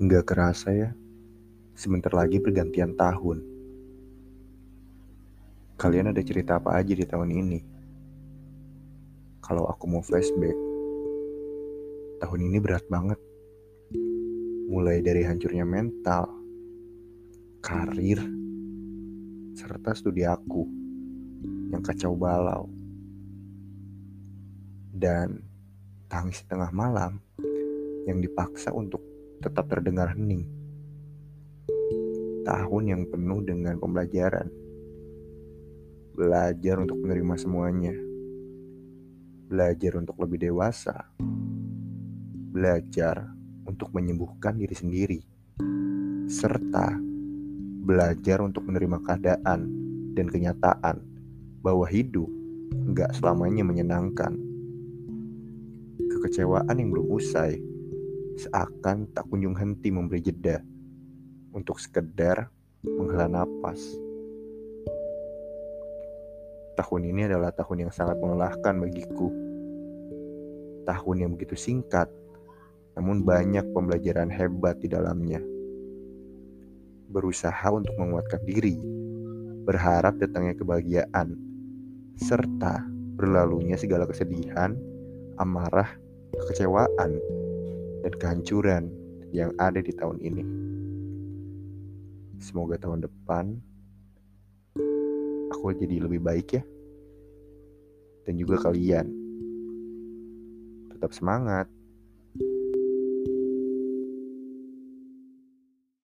Nggak kerasa ya, sebentar lagi pergantian tahun. Kalian ada cerita apa aja di tahun ini? Kalau aku mau flashback, tahun ini berat banget. Mulai dari hancurnya mental, karir, serta studi aku yang kacau balau. Dan tangis tengah malam yang dipaksa untuk tetap terdengar hening. Tahun yang penuh dengan pembelajaran. Belajar untuk menerima semuanya. Belajar untuk lebih dewasa. Belajar untuk menyembuhkan diri sendiri. Serta belajar untuk menerima keadaan dan kenyataan bahwa hidup nggak selamanya menyenangkan. Kekecewaan yang belum usai seakan tak kunjung henti memberi jeda untuk sekedar menghela napas. Tahun ini adalah tahun yang sangat melelahkan bagiku. Tahun yang begitu singkat, namun banyak pembelajaran hebat di dalamnya. Berusaha untuk menguatkan diri, berharap datangnya kebahagiaan, serta berlalunya segala kesedihan, amarah, kekecewaan, dan kehancuran yang ada di tahun ini. Semoga tahun depan aku jadi lebih baik ya. Dan juga kalian. Tetap semangat.